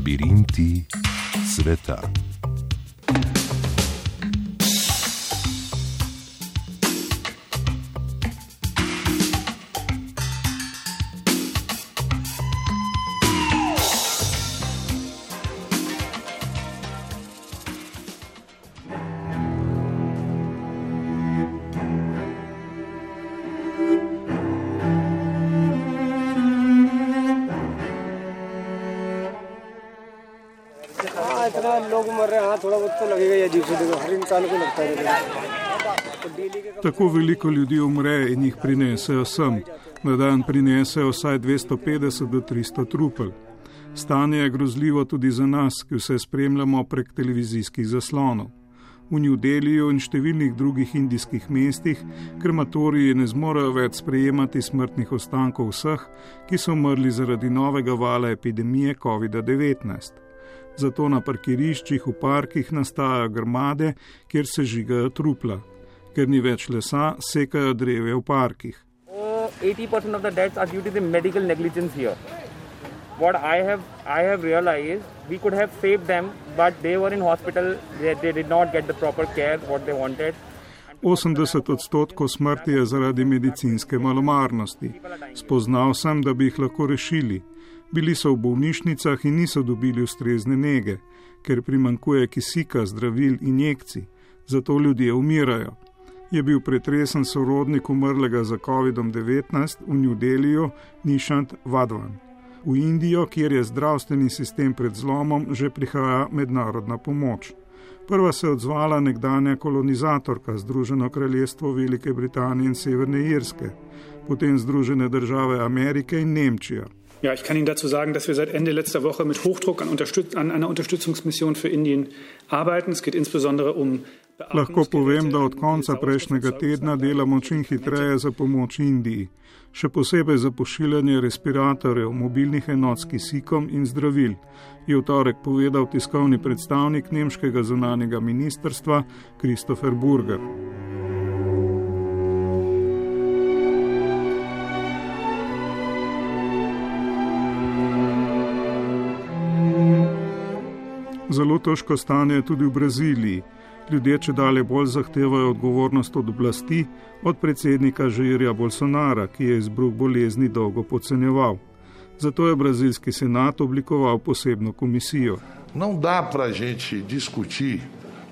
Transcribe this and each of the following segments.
Labirinti sveta. इतना लोग मर रहे हैं हाँ थोड़ा बहुत तो लगेगा ये अजीब से देखो हर इंसान को लगता है Tako veliko ljudi umre in jih prinesejo sem. Na dan prinesejo vsaj 250 do 300 trupel. Stanje je grozljivo tudi za nas, ki vse spremljamo prek televizijskih zaslonov. V New Deliju in številnih drugih indijskih mestih krematoriji ne zmorejo več sprejemati smrtnih ostankov vseh, ki so umrli zaradi novega vala epidemije COVID-19. Zato na parkiriščih v parkih nastajajo grmade, kjer se žigajo trupla. Ker ni več lesa, sekajo dreve v parkih. Uh, 80% of the deaths are due to the medical negligence here. What I have I have realized we could have saved them, but they were in hospital. They, they did not get the proper care what they wanted. 80 odstotkov smrti je zaradi medicinske malomarnosti. Spoznal sem, da bi jih lahko rešili. Bili so v bolnišnicah in niso dobili ustrezne nege, ker primankuje kisika, zdravil in injekcij. Zato ljudje umirajo. Je bil pretresen sorodnik umrlega za COVID-19 v New Deliju, Nišant Vadvan. V Indijo, kjer je zdravstveni sistem pred zlomom, že prihaja mednarodna pomoč. Prva se je odzvala nekdanja kolonizatorka Združeno kraljestvo Velike Britanije in Severne Irske, potem Združene države Amerike in Nemčija. Ja, ich kann Ihnen dazu sagen, dass wir seit Ende letzter Woche mit Hochdruck an, Unterstütz an einer Unterstützungsmission für Indien arbeiten. Es geht insbesondere um Lahko povem, da od konca prejšnjega tedna delamo čim hitreje za pomoč Indiji, še posebej za pošiljanje respiratorjev, mobilnih enot s kisikom in zdravil, je v torek povedal tiskovni predstavnik nemškega zunanjega ministrstva Christopher Burger. Zelo težko stanje je tudi v Braziliji. Ljudje če dalje bolj zahtevajo odgovornost od oblasti, od predsednika Žirja Bolsonara, ki je izbruh bolezni dolgo podcenjeval. Zato je brazilski senat oblikoval posebno komisijo. Não dá para a gente discutir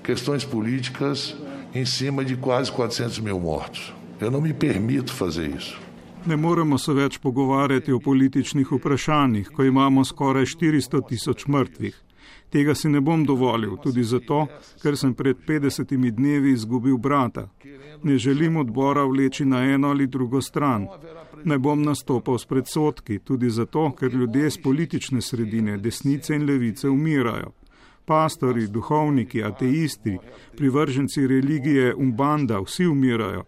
questões políticas em cima de quase 400 mil mortos. Eu não me permito fazer isso. Ne moremo se več pogovarjati o političnih vprašanjih, ko imamo skoraj 400 tisoč mrtvih. Tega si ne bom dovolil, tudi zato, ker sem pred 50 dnevi izgubil brata. Ne želim odbora vleči na eno ali drugo stran. Ne bom nastopal s predsotki, tudi zato, ker ljudje z politične sredine, desnice in levice umirajo. Pastori, duhovniki, ateisti, privrženci religije Umbanda, vsi umirajo.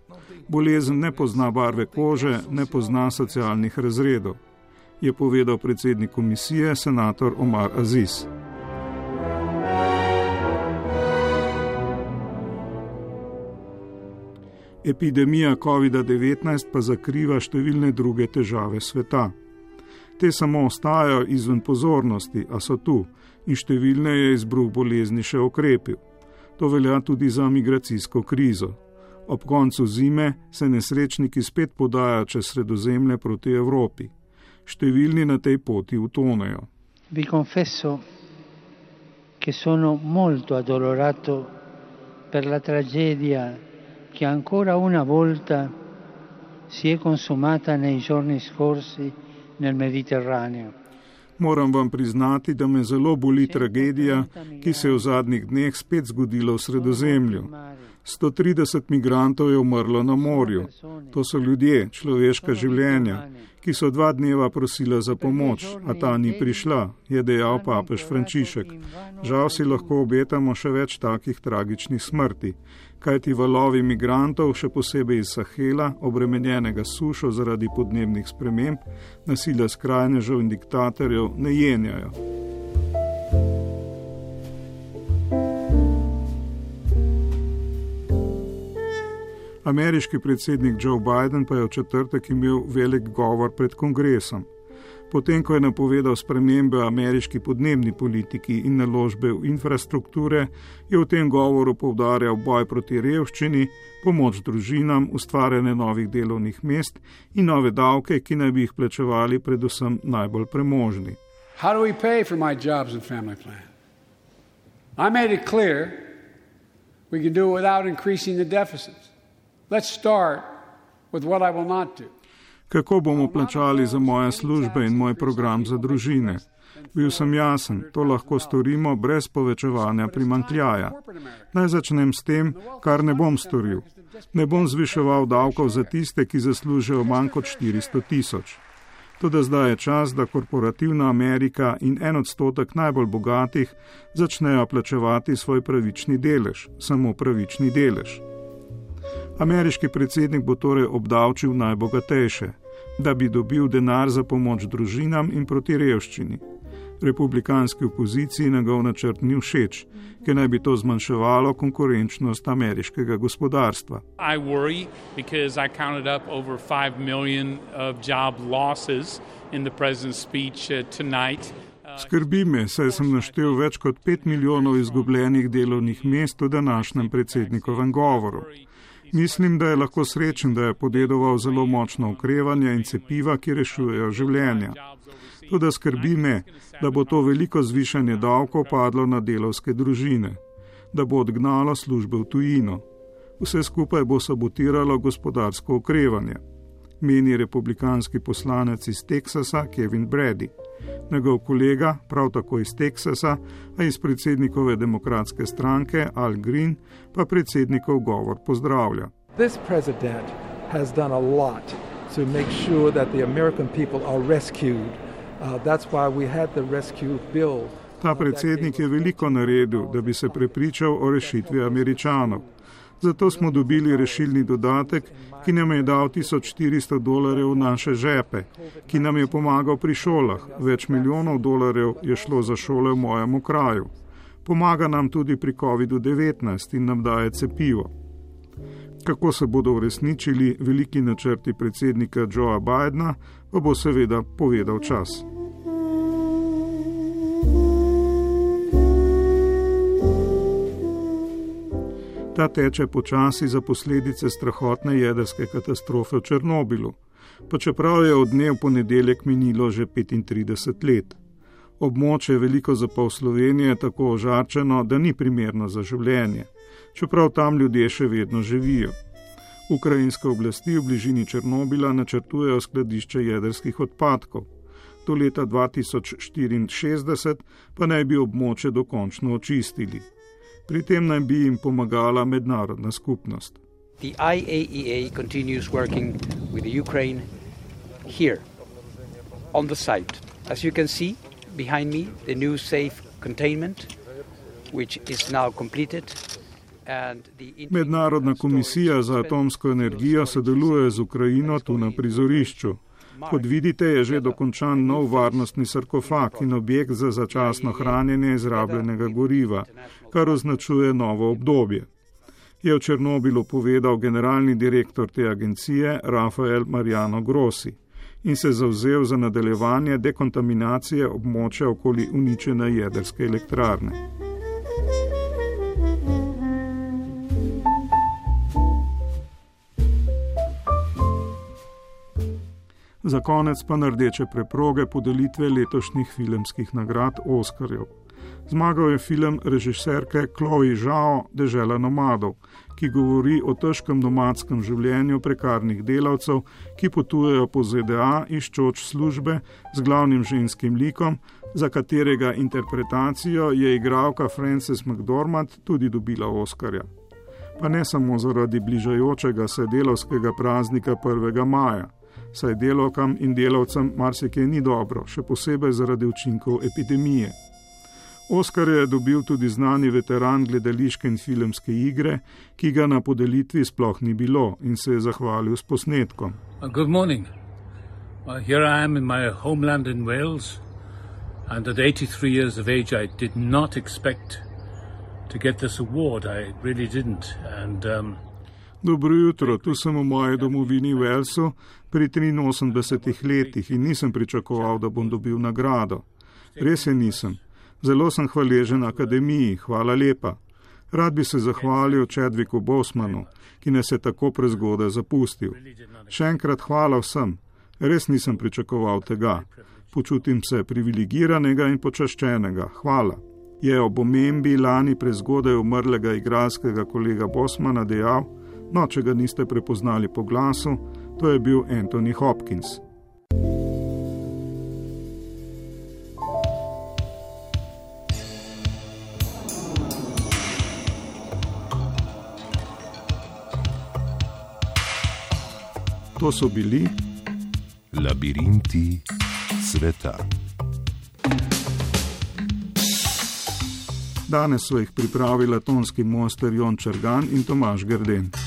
Bolezen ne pozna barve kože, ne pozna socialnih razredov, je povedal predsednik komisije, senator Omar Aziz. Epidemija COVID-19 pa zakriva številne druge težave sveta. Te samo ostajajo izven pozornosti, a so tu in številne je izbruh bolezni še okrepil. To velja tudi za migracijsko krizo. Ob koncu zime se nesrečniki spet podajajo čez sredozemlje proti Evropi. Številni na tej poti utonejo. Vi confesso che sono molto addolorato per la tragedia che ancora una volta si è consumata nei giorni scorsi nel Mediterraneo. Moram vam priznati, da me zelo boli tragedija, ki se je v zadnjih dneh spet zgodila v sredozemlju. 130 migrantov je umrlo na morju. To so ljudje, človeška življenja, ki so dva dneva prosila za pomoč, a ta ni prišla, je dejal papež Frančišek. Žal si lahko obetamo še več takih tragičnih smrti, kajti valovi migrantov, še posebej iz Sahela, obremenjenega sušo zaradi podnebnih sprememb, nasilja skrajnežev in diktatorjev, ne jenjajo. Ameriški predsednik Joe Biden pa je v četrtek imel velik govor pred kongresom. Potem, ko je napovedal spremembe v ameriški podnebni politiki in naložbe v infrastrukture, je v tem govoru povdarjal boj proti revščini, pomoč družinam, ustvarjanje novih delovnih mest in nove davke, ki naj bi jih plačevali predvsem najbolj premožni. How do we pay for my jobs and family plan? I made it clear we can do it without increasing the deficits. Let's start with what I will not do. Kako bomo plačali za moje službe in moj program za družine? Bil sem jasen, to lahko storimo brez povečevanja primankljaja. Naj začnem s tem, kar ne bom storil. Ne bom zviševal davkov za tiste, ki zaslužijo manj kot 400 tisoč. Tudi zdaj je čas, da korporativna Amerika in en odstotek najbolj bogatih začnejo plačevati svoj pravični delež, samo pravični delež. Ameriški predsednik bo torej obdavčil najbogatejše, da bi dobil denar za pomoč družinam in proti revščini. Republikanski opoziciji njegov načrt ni všeč, ker naj bi to zmanjševalo konkurenčnost ameriškega gospodarstva. Skrbi me, saj sem naštel več kot 5 milijonov izgubljenih delovnih mest v današnjem predsednikovem govoru. Mislim, da je lahko srečen, da je podedoval zelo močno okrevanje in cepiva, ki rešujejo življenja. Tudi skrbi me, da bo to veliko zvišanje davkov padlo na delovske družine, da bo odgnalo službe v tujino. Vse skupaj bo sabotiralo gospodarsko okrevanje, meni republikanski poslanec iz Teksasa Kevin Brady. Njegov kolega, prav tako iz Teksasa, a iz predsednikove demokratske stranke Al Green, pa predsednikov govor pozdravlja. This president has done a lot to make sure that the American people are rescued. Uh, that's why we had the rescue bill. Ta predsednik je veliko naredil, da bi se prepričal o rešitvi američanov. Zato smo dobili rešilni dodatek, ki nam je dal 1400 dolarjev v naše žepe, ki nam je pomagal pri šolah. Več milijonov dolarjev je šlo za šole v mojem kraju. Pomaga nam tudi pri COVID-19 in nam daje cepivo. Kako se bodo uresničili veliki načrti predsednika Joea Bidna, pa bo seveda povedal čas. Ta teče počasi za posledice strahotne jedrske katastrofe v Černobilu, pa čeprav je od dne v ponedeljek minilo že 35 let. Območje veliko za pol Slovenije je tako ožarčeno, da ni primerno za življenje, čeprav tam ljudje še vedno živijo. Ukrajinske oblasti v bližini Černobila načrtujejo skladišče jedrskih odpadkov. Do leta 2064 pa naj bi območje dokončno očistili. Pri tem naj bi jim pomagala mednarodna skupnost. The IAEA continues working with the Ukraine here on the site. As you can see behind me, the new safe containment, which is now completed. Mednarodna komisija za atomsko energijo sodeluje z Ukrajino tu na prizorišču. Kot vidite, je že dokončan nov varnostni sarkofag in objekt za začasno hranjenje izrabljenega goriva, kar označuje novo obdobje. Je v Černobilu povedal generalni direktor te agencije Rafael Mariano Grossi in se zauzel za nadaljevanje dekontaminacije območja okoli uničene jedrske elektrarne. Za konec pa na rdeče preproge podelitve letošnjih filmskih nagrad Oskarjev. Zmagal je film režiserke Chloe Zhao Dežela nomadov, ki govori o težkem nomadskem življenju prekarnih delavcev, ki potujejo po ZDA iščoč službe z glavnim ženskim likom, za katerega interpretacijo je igralka Frances McDormand tudi dobila Oskarja. Pa ne samo zaradi bližajočega se delovskega praznika 1. maja saj delovkam in delavcem marsikaj ni dobro, še posebej zaradi učinkov epidemije. Oskar je dobil tudi znani veteran gledališke in filmske igre, ki ga na podelitvi sploh ni bilo in se je zahvalil s posnetkom. Uh, good morning. Uh, here I am in my homeland in Wales, and at 83 years of age, I did not expect to get this award. I really didn't. And, um, Dobro jutro, tu sem v moji domovini Velsu pri 83 letih in nisem pričakoval, da bom dobil nagrado. Res je nisem. Zelo sem hvaležen akademiji, hvala lepa. Rad bi se zahvalil Čedviku Bosmanu, ki nas je tako prezgodaj zapustil. Še enkrat hvala vsem. Res nisem pričakoval tega. Počutim se privilegiranega in počaščenega. Hvala. Je ob omembi lani prezgodaj umrlega igralskega kolega Bosmana dejal, no, če ga niste prepoznali po glasu, to je bil Anthony Hopkins. To so bili labirinti sveta. Danes so jih pripravila tonski mojster Jon Črgan in Tomaš Grden.